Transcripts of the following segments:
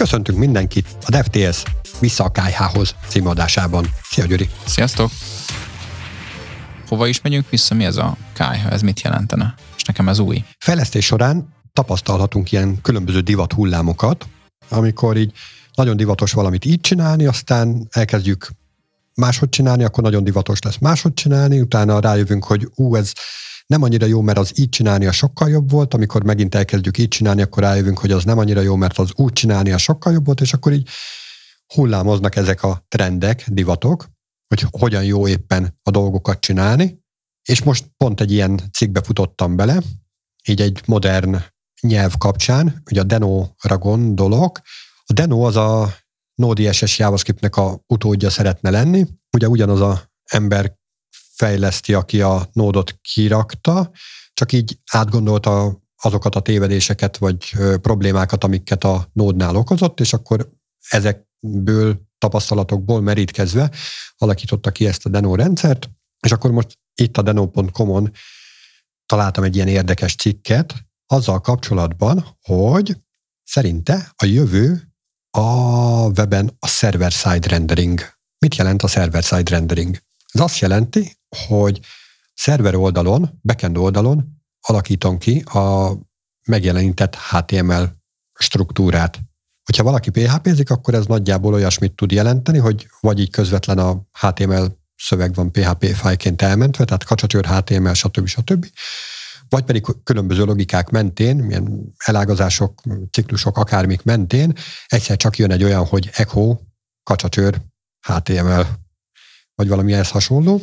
Köszöntünk mindenkit a DevTS Vissza a KH-hoz című adásában. Szia Gyuri! Sziasztok! Hova is megyünk vissza? Mi ez a KH? Ez mit jelentene? És nekem ez új. Fejlesztés során tapasztalhatunk ilyen különböző divat hullámokat, amikor így nagyon divatos valamit így csinálni, aztán elkezdjük máshogy csinálni, akkor nagyon divatos lesz máshogy csinálni, utána rájövünk, hogy ú, ez nem annyira jó, mert az így csinálni a sokkal jobb volt, amikor megint elkezdjük így csinálni, akkor rájövünk, hogy az nem annyira jó, mert az úgy csinálni a sokkal jobb volt, és akkor így hullámoznak ezek a trendek, divatok, hogy hogyan jó éppen a dolgokat csinálni, és most pont egy ilyen cikkbe futottam bele, így egy modern nyelv kapcsán, ugye a Deno-ra gondolok. A Deno az a Node.js JavaScriptnek a utódja szeretne lenni. Ugye ugyanaz a ember fejleszti, aki a nódot kirakta, csak így átgondolta azokat a tévedéseket vagy problémákat, amiket a nódnál okozott, és akkor ezekből tapasztalatokból merítkezve alakította ki ezt a Deno rendszert, és akkor most itt a deno.com-on találtam egy ilyen érdekes cikket azzal kapcsolatban, hogy szerinte a jövő a weben a server-side rendering. Mit jelent a server-side rendering? Ez azt jelenti, hogy szerver oldalon, backend oldalon alakítom ki a megjelenített HTML struktúrát. Hogyha valaki PHP-zik, akkor ez nagyjából olyasmit tud jelenteni, hogy vagy így közvetlen a HTML szöveg van PHP fájként elmentve, tehát kacsacsőr, HTML, stb. stb. Vagy pedig különböző logikák mentén, milyen elágazások, ciklusok, akármik mentén, egyszer csak jön egy olyan, hogy echo, kacsacsőr, HTML, vagy valami ehhez hasonló.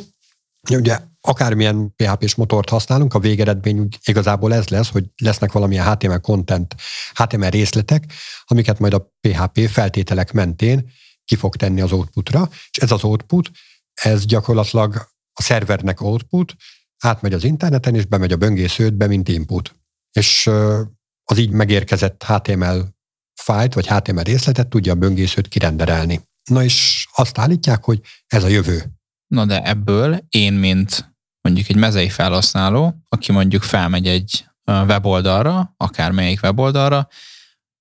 Ugye akármilyen PHP-s motort használunk, a végeredmény igazából ez lesz, hogy lesznek valamilyen HTML content, HTML részletek, amiket majd a PHP feltételek mentén ki fog tenni az outputra, és ez az output, ez gyakorlatilag a szervernek output, átmegy az interneten, és bemegy a böngésződbe, mint input. És az így megérkezett HTML fájlt, vagy HTML részletet tudja a böngészőt kirenderelni. Na és azt állítják, hogy ez a jövő. Na de ebből én, mint mondjuk egy mezei felhasználó, aki mondjuk felmegy egy weboldalra, akármelyik weboldalra,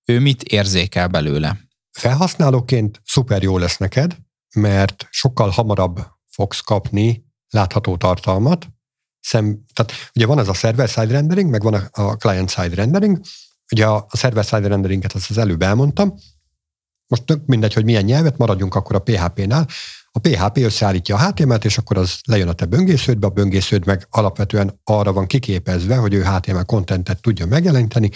ő mit érzékel belőle? Felhasználóként szuper jó lesz neked, mert sokkal hamarabb fogsz kapni látható tartalmat. Szem, tehát ugye van ez a server-side rendering, meg van a, client-side rendering. Ugye a, a server-side renderinget azt az előbb elmondtam. Most tök mindegy, hogy milyen nyelvet, maradjunk akkor a PHP-nál. A PHP összeállítja a HTML-t, és akkor az lejön a te böngésződbe, a böngésződ meg alapvetően arra van kiképezve, hogy ő HTML kontentet tudja megjeleníteni,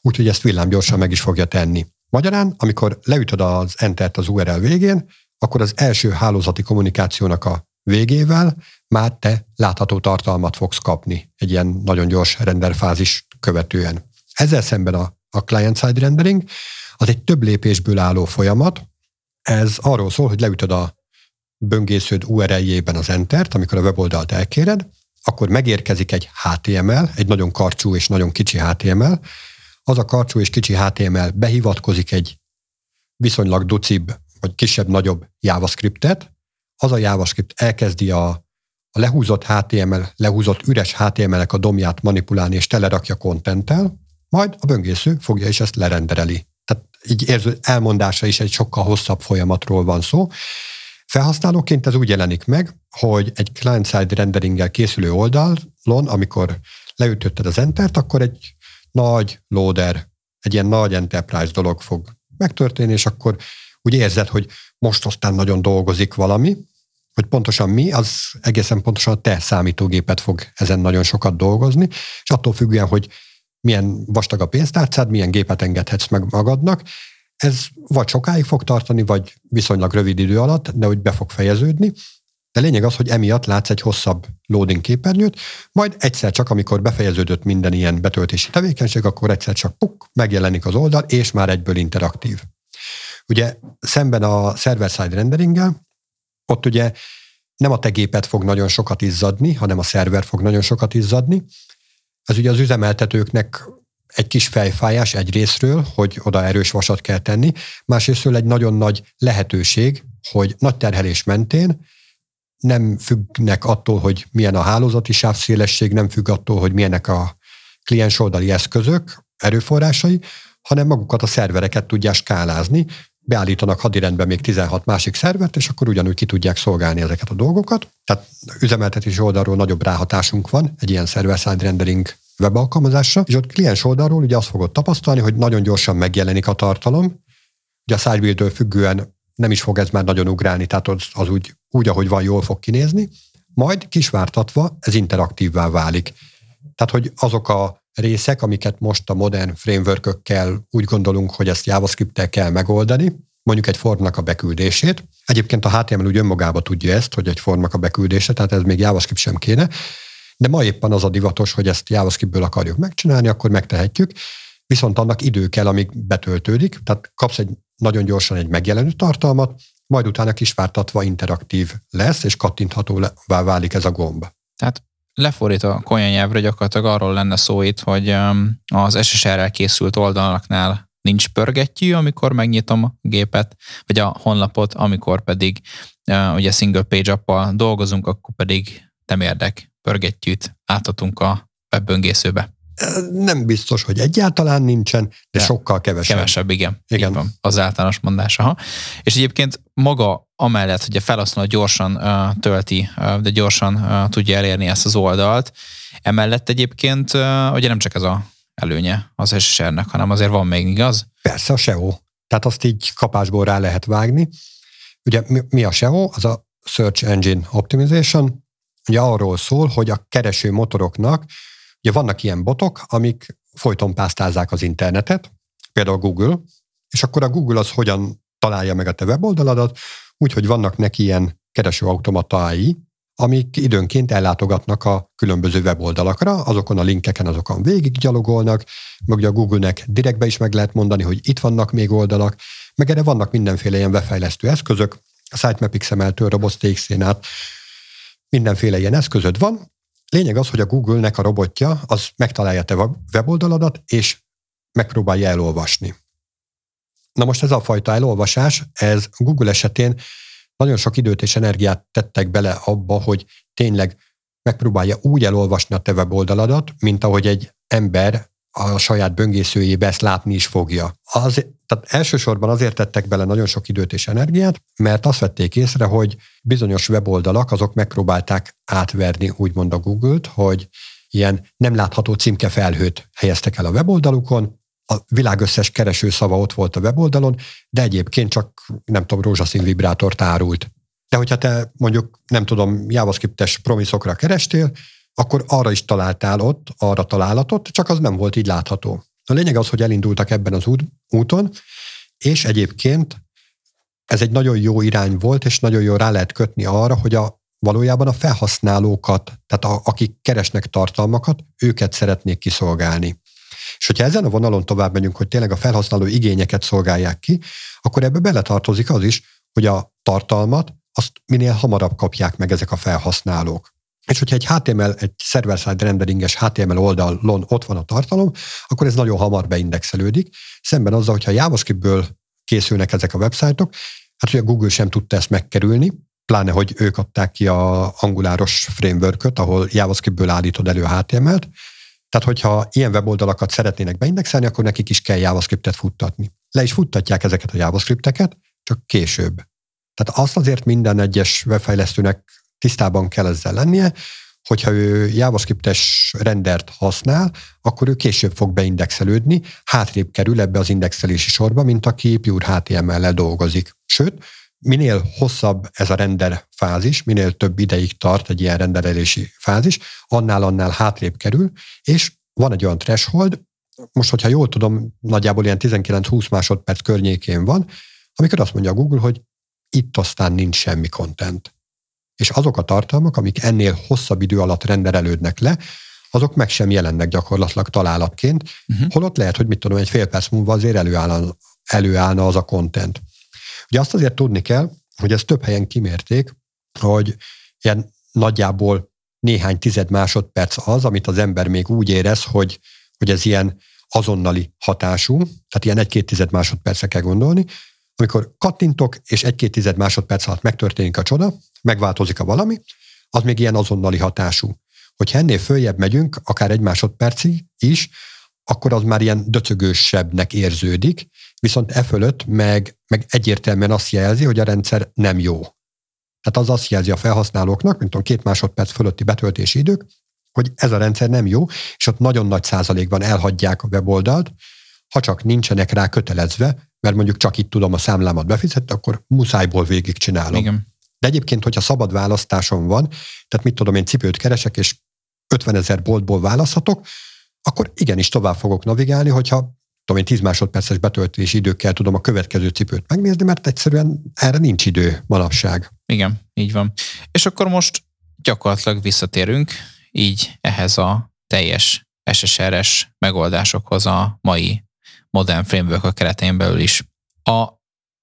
úgyhogy ezt villámgyorsan meg is fogja tenni. Magyarán, amikor leütöd az Enter-t az URL végén, akkor az első hálózati kommunikációnak a végével már te látható tartalmat fogsz kapni egy ilyen nagyon gyors renderfázis követően. Ezzel szemben a, a client-side rendering az egy több lépésből álló folyamat. Ez arról szól, hogy leütöd a böngésződ URL-jében az Enter-t, amikor a weboldalt elkéred, akkor megérkezik egy HTML, egy nagyon karcsú és nagyon kicsi HTML. Az a karcsú és kicsi HTML behivatkozik egy viszonylag ducibb, vagy kisebb-nagyobb JavaScriptet. Az a JavaScript elkezdi a, a lehúzott HTML, lehúzott üres HTML-ek a domját manipulálni és telerakja kontenttel, majd a böngésző fogja és ezt lerendereli. Így érző elmondása is egy sokkal hosszabb folyamatról van szó, Felhasználóként ez úgy jelenik meg, hogy egy client-side renderinggel készülő oldalon, amikor leütötted az Entert, akkor egy nagy loader, egy ilyen nagy enterprise dolog fog megtörténni, és akkor úgy érzed, hogy most aztán nagyon dolgozik valami, hogy pontosan mi, az egészen pontosan a te számítógépet fog ezen nagyon sokat dolgozni, és attól függően, hogy milyen vastag a pénztárcád, milyen gépet engedhetsz meg magadnak, ez vagy sokáig fog tartani, vagy viszonylag rövid idő alatt, de hogy be fog fejeződni. De lényeg az, hogy emiatt látsz egy hosszabb loading képernyőt, majd egyszer csak, amikor befejeződött minden ilyen betöltési tevékenység, akkor egyszer csak puk, megjelenik az oldal, és már egyből interaktív. Ugye szemben a server-side renderinggel, ott ugye nem a te gépet fog nagyon sokat izzadni, hanem a szerver fog nagyon sokat izzadni. Ez ugye az üzemeltetőknek egy kis fejfájás egy részről, hogy oda erős vasat kell tenni, másrésztről egy nagyon nagy lehetőség, hogy nagy terhelés mentén nem függnek attól, hogy milyen a hálózati sávszélesség, nem függ attól, hogy milyenek a kliens oldali eszközök, erőforrásai, hanem magukat a szervereket tudják skálázni, beállítanak hadirendben még 16 másik szervert, és akkor ugyanúgy ki tudják szolgálni ezeket a dolgokat. Tehát üzemeltetés oldalról nagyobb ráhatásunk van egy ilyen server-side rendering webalkalmazásra, és ott kliens oldalról ugye azt fogod tapasztalni, hogy nagyon gyorsan megjelenik a tartalom, ugye a sidebuild függően nem is fog ez már nagyon ugrálni, tehát az, az úgy, úgy, ahogy van, jól fog kinézni, majd kisvártatva ez interaktívvá válik. Tehát, hogy azok a részek, amiket most a modern framework úgy gondolunk, hogy ezt JavaScript-tel kell megoldani, mondjuk egy formnak a beküldését. Egyébként a HTML úgy önmagába tudja ezt, hogy egy formnak a beküldése, tehát ez még JavaScript sem kéne, de ma éppen az a divatos, hogy ezt JavaScriptből akarjuk megcsinálni, akkor megtehetjük, viszont annak idő kell, amíg betöltődik, tehát kapsz egy nagyon gyorsan egy megjelenő tartalmat, majd utána kisvártatva interaktív lesz, és kattinthatóvá válik ez a gomb. Tehát lefordítva a nyelvre gyakorlatilag arról lenne szó itt, hogy um, az SSR-rel készült oldalaknál nincs pörgettyű, amikor megnyitom a gépet, vagy a honlapot, amikor pedig uh, ugye single page appal dolgozunk, akkor pedig nem érdek pörgettyűt átadunk a webböngészőbe. Nem biztos, hogy egyáltalán nincsen, de, de sokkal kevesebb. Kevesebb, igen. igen. van, az általános mondás. Aha. És egyébként maga amellett, hogy a felhasználó gyorsan uh, tölti, uh, de gyorsan uh, tudja elérni ezt az oldalt, emellett egyébként uh, ugye nem csak ez a előnye az SSR-nek, hanem azért van még, igaz? Persze, a SEO. Tehát azt így kapásból rá lehet vágni. Ugye mi, mi a SEO? Az a Search Engine Optimization. Ugye arról szól, hogy a kereső motoroknak Ugye vannak ilyen botok, amik folyton pásztázzák az internetet, például Google, és akkor a Google az hogyan találja meg a te weboldaladat, úgyhogy vannak neki ilyen keresőautomatái, amik időnként ellátogatnak a különböző weboldalakra, azokon a linkeken, azokon végig gyalogolnak, meg ugye a Google-nek direktbe is meg lehet mondani, hogy itt vannak még oldalak, meg erre vannak mindenféle ilyen webfejlesztő eszközök, a Sitemap XML-től, Robots.txt-n át, mindenféle ilyen eszközöd van, Lényeg az, hogy a Google-nek a robotja az megtalálja te weboldaladat, és megpróbálja elolvasni. Na most ez a fajta elolvasás, ez Google esetén nagyon sok időt és energiát tettek bele abba, hogy tényleg megpróbálja úgy elolvasni a te weboldaladat, mint ahogy egy ember a saját böngészőjébe ezt látni is fogja. Az, tehát elsősorban azért tettek bele nagyon sok időt és energiát, mert azt vették észre, hogy bizonyos weboldalak azok megpróbálták átverni úgymond a Google-t, hogy ilyen nem látható címkefelhőt helyeztek el a weboldalukon, a világ összes kereső szava ott volt a weboldalon, de egyébként csak, nem tudom, rózsaszín vibrátort árult. De hogyha te mondjuk, nem tudom, JavaScript-es promiszokra kerestél, akkor arra is találtál ott, arra találatot, csak az nem volt így látható. A lényeg az, hogy elindultak ebben az út, úton, és egyébként ez egy nagyon jó irány volt, és nagyon jó rá lehet kötni arra, hogy a valójában a felhasználókat, tehát a, akik keresnek tartalmakat, őket szeretnék kiszolgálni. És hogyha ezen a vonalon tovább megyünk, hogy tényleg a felhasználó igényeket szolgálják ki, akkor ebbe beletartozik az is, hogy a tartalmat azt minél hamarabb kapják meg ezek a felhasználók. És hogyha egy HTML, egy server-side renderinges HTML oldalon ott van a tartalom, akkor ez nagyon hamar beindexelődik, szemben azzal, hogyha JavaScriptből készülnek ezek a websájtok, hát ugye Google sem tudta ezt megkerülni, pláne, hogy ők adták ki a anguláros framework ahol JavaScriptből állítod elő a HTML-t, tehát hogyha ilyen weboldalakat szeretnének beindexelni, akkor nekik is kell JavaScriptet futtatni. Le is futtatják ezeket a JavaScripteket, csak később. Tehát azt azért minden egyes webfejlesztőnek tisztában kell ezzel lennie, hogyha ő JavaScript-es rendert használ, akkor ő később fog beindexelődni, hátrébb kerül ebbe az indexelési sorba, mint aki Pure HTML-lel dolgozik. Sőt, minél hosszabb ez a render fázis, minél több ideig tart egy ilyen renderelési fázis, annál-annál hátrébb kerül, és van egy olyan threshold, most, hogyha jól tudom, nagyjából ilyen 19-20 másodperc környékén van, amikor azt mondja a Google, hogy itt aztán nincs semmi content és azok a tartalmak, amik ennél hosszabb idő alatt renderelődnek le, azok meg sem jelennek gyakorlatilag találatként, uh-huh. holott lehet, hogy mit tudom, egy fél perc múlva azért előállna, előállna az a content. Ugye azt azért tudni kell, hogy ezt több helyen kimérték, hogy ilyen nagyjából néhány tized másodperc az, amit az ember még úgy érez, hogy, hogy ez ilyen azonnali hatású, tehát ilyen egy-két tized másodpercre kell gondolni, amikor kattintok, és egy-két tized másodperc alatt megtörténik a csoda, megváltozik a valami, az még ilyen azonnali hatású. Hogyha ennél följebb megyünk, akár egy másodpercig is, akkor az már ilyen döcögősebbnek érződik, viszont e fölött meg, meg egyértelműen azt jelzi, hogy a rendszer nem jó. Tehát az azt jelzi a felhasználóknak, mint tudom, két másodperc fölötti betöltési idők, hogy ez a rendszer nem jó, és ott nagyon nagy százalékban elhagyják a weboldalt, ha csak nincsenek rá kötelezve, mert mondjuk csak itt tudom a számlámat befizetni, akkor muszájból végigcsinálom. Igen. De egyébként, hogyha szabad választásom van, tehát mit tudom, én cipőt keresek, és 50 ezer boltból választhatok, akkor igenis tovább fogok navigálni, hogyha tudom én 10 másodperces betöltési időkkel tudom a következő cipőt megnézni, mert egyszerűen erre nincs idő manapság. Igen, így van. És akkor most gyakorlatilag visszatérünk így ehhez a teljes SSRS megoldásokhoz a mai modern framework a keretein belül is. A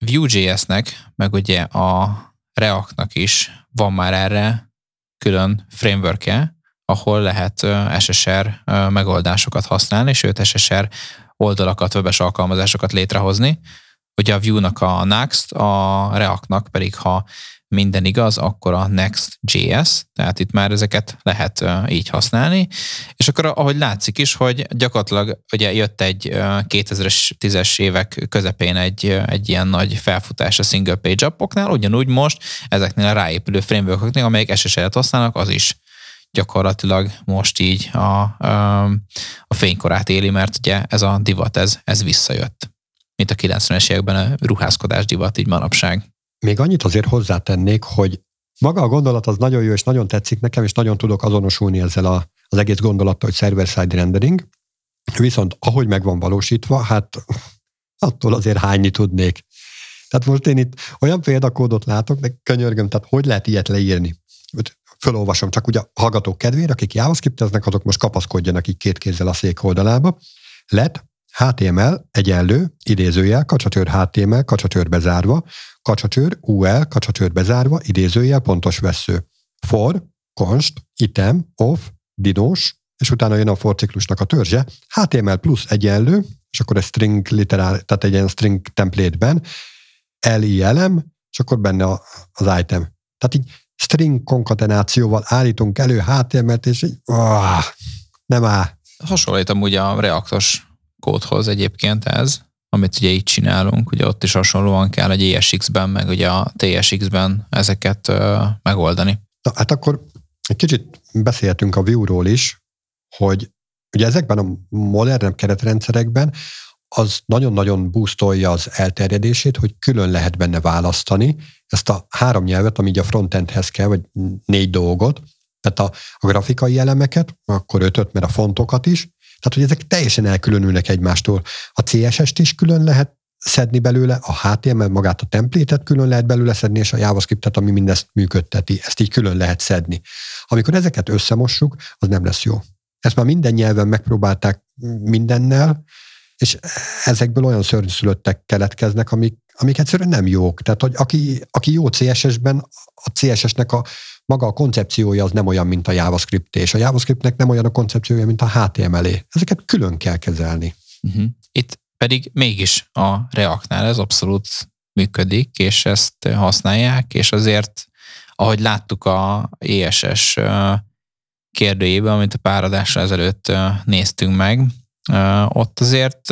Vue.js-nek, meg ugye a React-nak is van már erre külön framework ahol lehet SSR megoldásokat használni, sőt SSR oldalakat, webes alkalmazásokat létrehozni. Ugye a Vue-nak a Next, a React-nak pedig, ha minden igaz, akkor a Next.js, tehát itt már ezeket lehet így használni, és akkor ahogy látszik is, hogy gyakorlatilag ugye jött egy 2010-es évek közepén egy, egy ilyen nagy felfutás a single page appoknál, ugyanúgy most ezeknél a ráépülő frameworkoknél, amelyek SSL-et használnak, az is gyakorlatilag most így a, a fénykorát éli, mert ugye ez a divat, ez, ez visszajött. Mint a 90-es években a ruházkodás divat így manapság. Még annyit azért hozzátennék, hogy maga a gondolat az nagyon jó, és nagyon tetszik nekem, és nagyon tudok azonosulni ezzel a, az egész gondolattal, hogy server-side rendering. Viszont ahogy meg van valósítva, hát attól azért hányni tudnék. Tehát most én itt olyan példakódot látok, de könyörgöm, tehát hogy lehet ilyet leírni? Fölolvasom csak ugye a hallgatók kedvére, akik JavaScript-eznek, azok most kapaszkodjanak így két kézzel a szék oldalába. Let HTML egyenlő, idézőjel, kacsatőr HTML, kacsatőr bezárva, kacsatőr UL, kacsatőr bezárva, idézőjel, pontos vesző. For, const, item, off, dinós, és utána jön a for ciklusnak a törzse, HTML plusz egyenlő, és akkor egy string literál, tehát egy ilyen string template-ben, LI elem, és akkor benne az item. Tehát így string konkatenációval állítunk elő HTML-t, és így, oh, nem áll. Hasonlítom ugye a reaktos kódhoz egyébként ez, amit ugye így csinálunk, ugye ott is hasonlóan kell egy ESX-ben, meg ugye a TSX-ben ezeket ö, megoldani. Na, hát akkor egy kicsit beszéltünk a Vue-ról is, hogy ugye ezekben a modernebb keretrendszerekben az nagyon-nagyon boostolja az elterjedését, hogy külön lehet benne választani ezt a három nyelvet, ami a frontendhez kell, vagy négy dolgot, tehát a, a grafikai elemeket, akkor ötöt, mert a fontokat is, tehát, hogy ezek teljesen elkülönülnek egymástól. A CSS-t is külön lehet szedni belőle, a HTML magát a templétet külön lehet belőle szedni, és a JavaScript-et, ami mindezt működteti, ezt így külön lehet szedni. Amikor ezeket összemossuk, az nem lesz jó. Ezt már minden nyelven megpróbálták mindennel, és ezekből olyan szörnyszülöttek keletkeznek, amik, amik egyszerűen nem jók. Tehát, hogy aki, aki jó CSS-ben, a CSS-nek a maga a koncepciója az nem olyan, mint a JavaScript, és a JavaScriptnek nem olyan a koncepciója, mint a HTML. Ezeket külön kell kezelni. Uh-huh. Itt pedig mégis a Reactnál ez abszolút működik, és ezt használják, és azért, ahogy láttuk a ESS kérdőjében, amit a páradásra ezelőtt néztünk meg, ott azért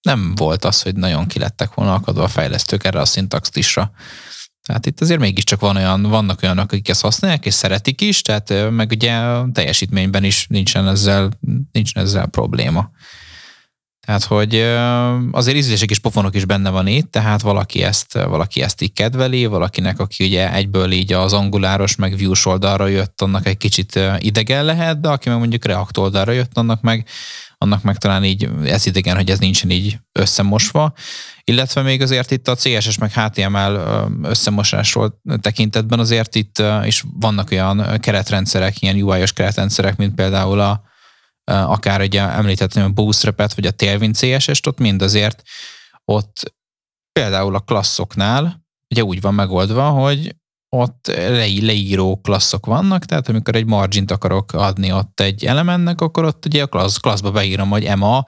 nem volt az, hogy nagyon kilettek volna akadva a fejlesztők erre a szintaxisra. Tehát itt azért mégiscsak van olyan, vannak olyanok, akik ezt használják, és szeretik is, tehát meg ugye a teljesítményben is nincsen ezzel, nincsen ezzel probléma. Tehát, hogy azért ízlések és pofonok is benne van itt, tehát valaki ezt, valaki ezt így kedveli, valakinek, aki ugye egyből így az anguláros, meg views oldalra jött, annak egy kicsit idegen lehet, de aki meg mondjuk React oldalra jött, annak meg annak meg talán így ez idegen, hogy ez nincsen így összemosva. Illetve még azért itt a CSS meg HTML összemosásról tekintetben azért itt is vannak olyan keretrendszerek, ilyen UI-os keretrendszerek, mint például a, akár ugye említettem a Bootstrap-et, vagy a Tailwind CSS-t, ott mind azért ott például a klasszoknál ugye úgy van megoldva, hogy ott leíró klasszok vannak, tehát amikor egy margint akarok adni ott egy elemennek, akkor ott ugye a klassz, klasszba beírom, hogy EMA,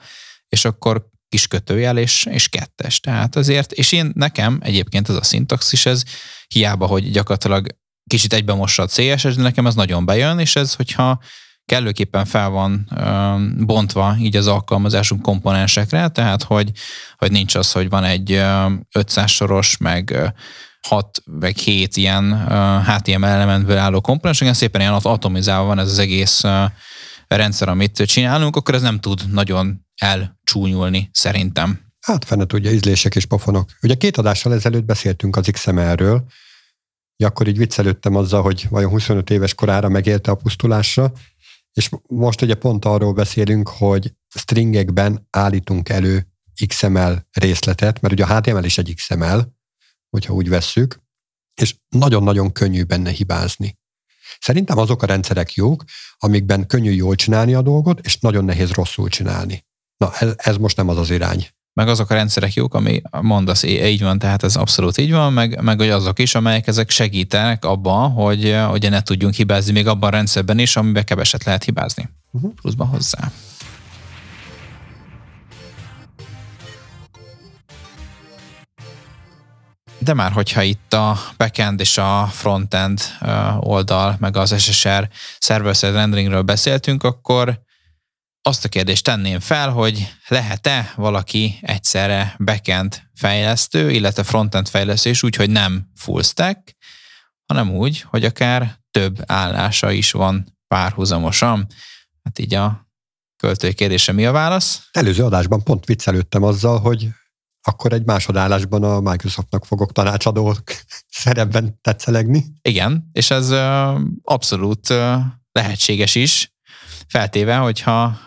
és akkor kis kötőjel és, és kettes. Tehát azért, és én nekem egyébként ez a szintaxis, ez hiába, hogy gyakorlatilag kicsit egybe mossa a CSS, de nekem ez nagyon bejön, és ez, hogyha kellőképpen fel van bontva így az alkalmazásunk komponensekre, tehát hogy, hogy nincs az, hogy van egy 500 soros, meg 6 vagy 7 ilyen HTML elementből álló komponens, igen, szépen ilyen atomizálva van ez az egész rendszer, amit csinálunk, akkor ez nem tud nagyon elcsúnyulni szerintem. Hát fene tudja, ízlések és pofonok. Ugye két adással ezelőtt beszéltünk az XML-ről, akkor így viccelődtem azzal, hogy vajon 25 éves korára megélte a pusztulásra, és most ugye pont arról beszélünk, hogy stringekben állítunk elő XML részletet, mert ugye a HTML is egy XML, hogyha úgy vesszük, és nagyon-nagyon könnyű benne hibázni. Szerintem azok a rendszerek jók, amikben könnyű jól csinálni a dolgot, és nagyon nehéz rosszul csinálni. Na, ez, ez most nem az az irány meg azok a rendszerek jók, ami mondasz, így van, tehát ez abszolút így van, meg, meg hogy azok is, amelyek ezek segítenek abban, hogy, hogy ne tudjunk hibázni még abban a rendszerben is, amiben keveset lehet hibázni. Uh-huh. Pluszban hozzá. De már hogyha itt a backend és a frontend oldal, meg az SSR server-side renderingről beszéltünk, akkor azt a kérdést tenném fel, hogy lehet-e valaki egyszerre backend fejlesztő, illetve frontend fejlesztő, és úgy, hogy nem full stack, hanem úgy, hogy akár több állása is van párhuzamosan. Hát így a költői kérdése mi a válasz? Előző adásban pont viccelődtem azzal, hogy akkor egy másodállásban a Microsoftnak fogok tanácsadó szerepben tetszelegni. Igen, és ez abszolút lehetséges is, feltéve, hogyha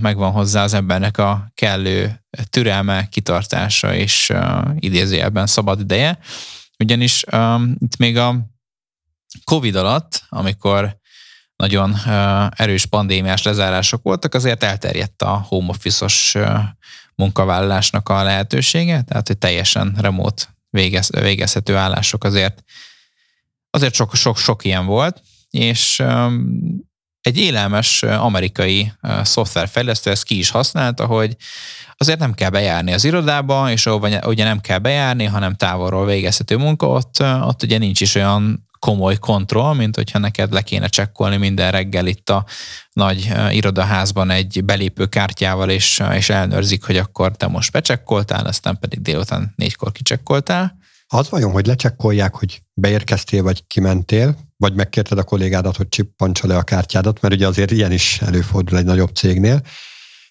megvan hozzá az embernek a kellő türelme, kitartása és idézőjelben szabad ideje. Ugyanis itt még a Covid alatt, amikor nagyon erős pandémiás lezárások voltak, azért elterjedt a home office-os munkavállalásnak a lehetősége, tehát hogy teljesen remote végez, végezhető állások azért azért sok, sok, sok ilyen volt, és egy élelmes amerikai szoftverfejlesztő ezt ki is használta, hogy azért nem kell bejárni az irodába, és ahova ugye nem kell bejárni, hanem távolról végezhető munka, ott, ott ugye nincs is olyan komoly kontroll, mint hogyha neked le kéne csekkolni minden reggel itt a nagy irodaházban egy belépő kártyával, és, és elnőrzik, hogy akkor te most becsekkoltál, aztán pedig délután négykor kicsekkoltál. Az vajon, hogy lecsekkolják, hogy beérkeztél vagy kimentél, vagy megkérted a kollégádat, hogy csippancsa le a kártyádat, mert ugye azért ilyen is előfordul egy nagyobb cégnél.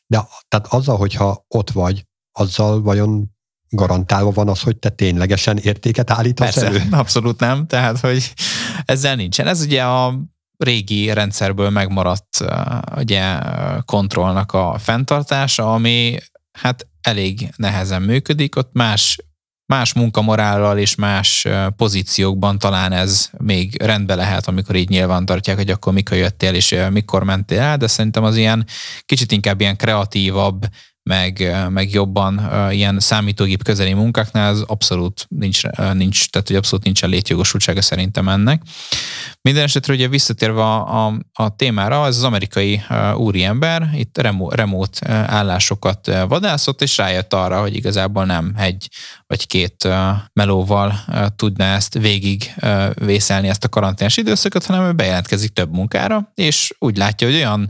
De tehát azzal, hogyha ott vagy, azzal vajon garantálva van az, hogy te ténylegesen értéket állítasz Persze, elő? abszolút nem, tehát hogy ezzel nincsen. Ez ugye a régi rendszerből megmaradt ugye kontrollnak a fenntartása, ami hát elég nehezen működik, ott más más munkamorállal és más pozíciókban talán ez még rendbe lehet, amikor így nyilván tartják, hogy akkor mikor jöttél és mikor mentél el, de szerintem az ilyen kicsit inkább ilyen kreatívabb, meg, meg jobban ilyen számítógép közeli munkáknál az abszolút nincs, nincs tehát hogy abszolút nincsen létjogosultsága szerintem ennek. Minden esetre ugye visszatérve a, a, a témára, ez az amerikai úriember itt remote, remote állásokat vadászott, és rájött arra, hogy igazából nem egy vagy két melóval tudná ezt végig vészelni ezt a karanténás időszakot, hanem ő bejelentkezik több munkára, és úgy látja, hogy olyan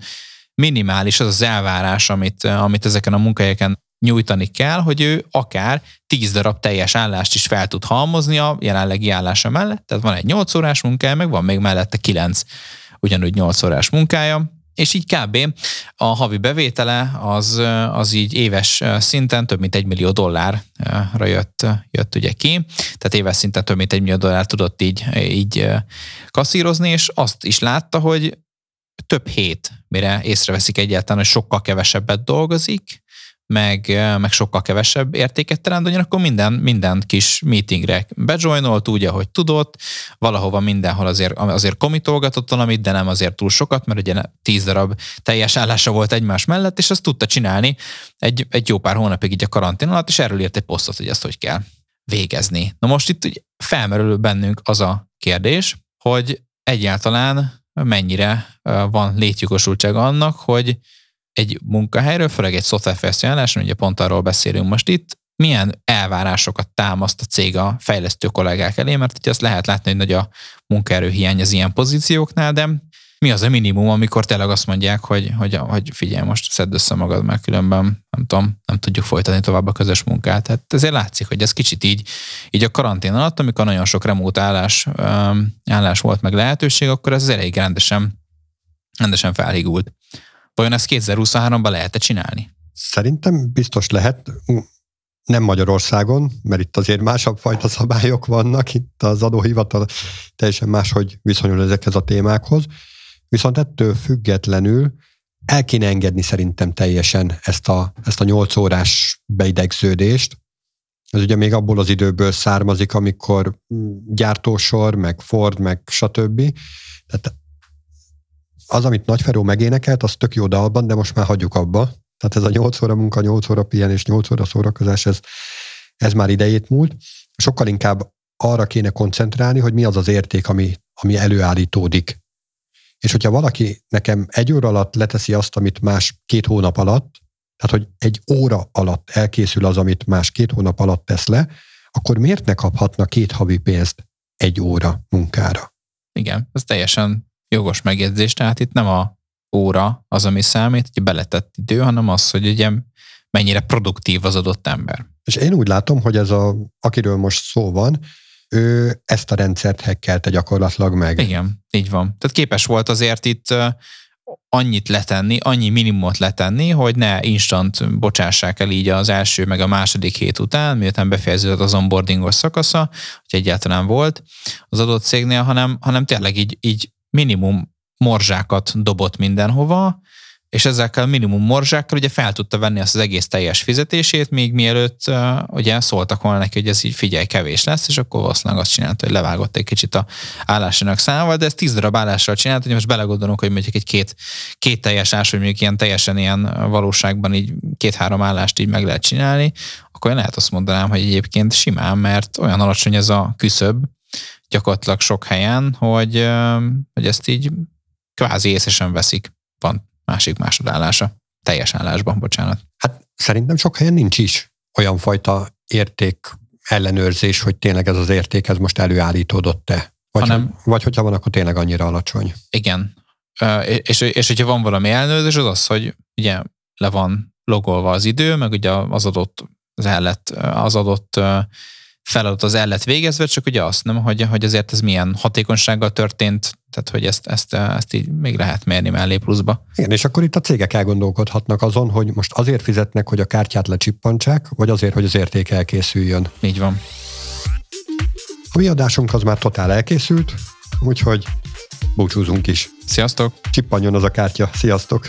minimális az az elvárás, amit, amit ezeken a munkahelyeken nyújtani kell, hogy ő akár 10 darab teljes állást is fel tud halmozni a jelenlegi állása mellett. Tehát van egy 8 órás munkája, meg van még mellette 9 ugyanúgy 8 órás munkája, és így kb. a havi bevétele az, az így éves szinten több mint egy millió dollárra jött, jött ugye ki, tehát éves szinten több mint egy millió dollár tudott így, így kasszírozni, és azt is látta, hogy több hét, mire észreveszik egyáltalán, hogy sokkal kevesebbet dolgozik, meg, meg sokkal kevesebb értéket teremt, ugyanakkor minden, minden kis meetingre bejoinolt úgy, ahogy tudott, valahova mindenhol azért, azért komitolgatott valamit, de nem azért túl sokat, mert ugye tíz darab teljes állása volt egymás mellett, és azt tudta csinálni egy, egy jó pár hónapig így a karantén alatt, és erről írt egy posztot, hogy ezt hogy kell végezni. Na most itt felmerül bennünk az a kérdés, hogy egyáltalán mennyire van létjogosultsága annak, hogy egy munkahelyről, főleg egy szoftverfejlesztő álláson, ugye pont arról beszélünk most itt, milyen elvárásokat támaszt a cég a fejlesztő kollégák elé, mert ugye azt lehet látni, hogy nagy a munkaerőhiány az ilyen pozícióknál, de mi az a minimum, amikor tényleg azt mondják, hogy, hogy, hogy figyelj, most szedd össze magad, mert különben nem tudom, nem tudjuk folytatni tovább a közös munkát. Tehát ezért látszik, hogy ez kicsit így, így a karantén alatt, amikor nagyon sok remót állás, állás volt meg lehetőség, akkor ez elég rendesen, rendesen felhigult. Vajon ezt 2023-ban lehet-e csinálni? Szerintem biztos lehet nem Magyarországon, mert itt azért másabb fajta szabályok vannak, itt az adóhivatal teljesen máshogy viszonyul ezekhez a témákhoz, viszont ettől függetlenül el kéne engedni szerintem teljesen ezt a, ezt a 8 órás beidegződést. Ez ugye még abból az időből származik, amikor gyártósor, meg Ford, meg stb. Tehát az, amit Nagyferó megénekelt, az tök jó dalban, de most már hagyjuk abba. Tehát ez a 8 óra munka, 8 óra pihenés, 8 óra szórakozás, ez, ez már idejét múlt. Sokkal inkább arra kéne koncentrálni, hogy mi az az érték, ami, ami előállítódik. És hogyha valaki nekem egy óra alatt leteszi azt, amit más két hónap alatt, tehát hogy egy óra alatt elkészül az, amit más két hónap alatt tesz le, akkor miért ne kaphatna két havi pénzt egy óra munkára? Igen, ez teljesen jogos megjegyzés, tehát itt nem a óra az, ami számít, hogy beletett idő, hanem az, hogy ugye mennyire produktív az adott ember. És én úgy látom, hogy ez a, akiről most szó van, ő ezt a rendszert hekkelte gyakorlatilag meg. Igen, így van. Tehát képes volt azért itt annyit letenni, annyi minimumot letenni, hogy ne instant bocsássák el így az első meg a második hét után, miután befejeződött az onboardingos szakasza, hogy egyáltalán volt az adott cégnél, hanem, hanem tényleg így, így minimum morzsákat dobott mindenhova, és ezekkel minimum morzsákkal ugye fel tudta venni azt az egész teljes fizetését, még mielőtt uh, ugye szóltak volna neki, hogy ez így figyelj, kevés lesz, és akkor valószínűleg azt csinálta, hogy levágott egy kicsit a állásának számával, de ez tíz darab állással csinált, hogy most belegondolunk, hogy mondjuk egy két, két teljes állás, hogy mondjuk ilyen teljesen ilyen valóságban így két-három állást így meg lehet csinálni, akkor én lehet azt mondanám, hogy egyébként simán, mert olyan alacsony ez a küszöb, gyakorlatilag sok helyen, hogy, hogy ezt így kvázi észesen veszik. Van másik másodállása. Teljes állásban, bocsánat. Hát szerintem sok helyen nincs is olyan fajta érték ellenőrzés, hogy tényleg ez az érték ez most előállítódott-e. Vagy, hanem, vagy hogyha van, akkor tényleg annyira alacsony. Igen. És, és hogyha van valami ellenőrzés, az az, hogy ugye le van logolva az idő, meg ugye az adott az, ellet, az adott feladat az el lett végezve, csak ugye azt nem, hogy, hogy azért ez milyen hatékonysággal történt, tehát hogy ezt, ezt, ezt így még lehet mérni mellé pluszba. Igen, és akkor itt a cégek elgondolkodhatnak azon, hogy most azért fizetnek, hogy a kártyát lecsippantsák, vagy azért, hogy az érték elkészüljön. Így van. A mi adásunk az már totál elkészült, úgyhogy búcsúzunk is. Sziasztok! Csippanjon az a kártya. Sziasztok!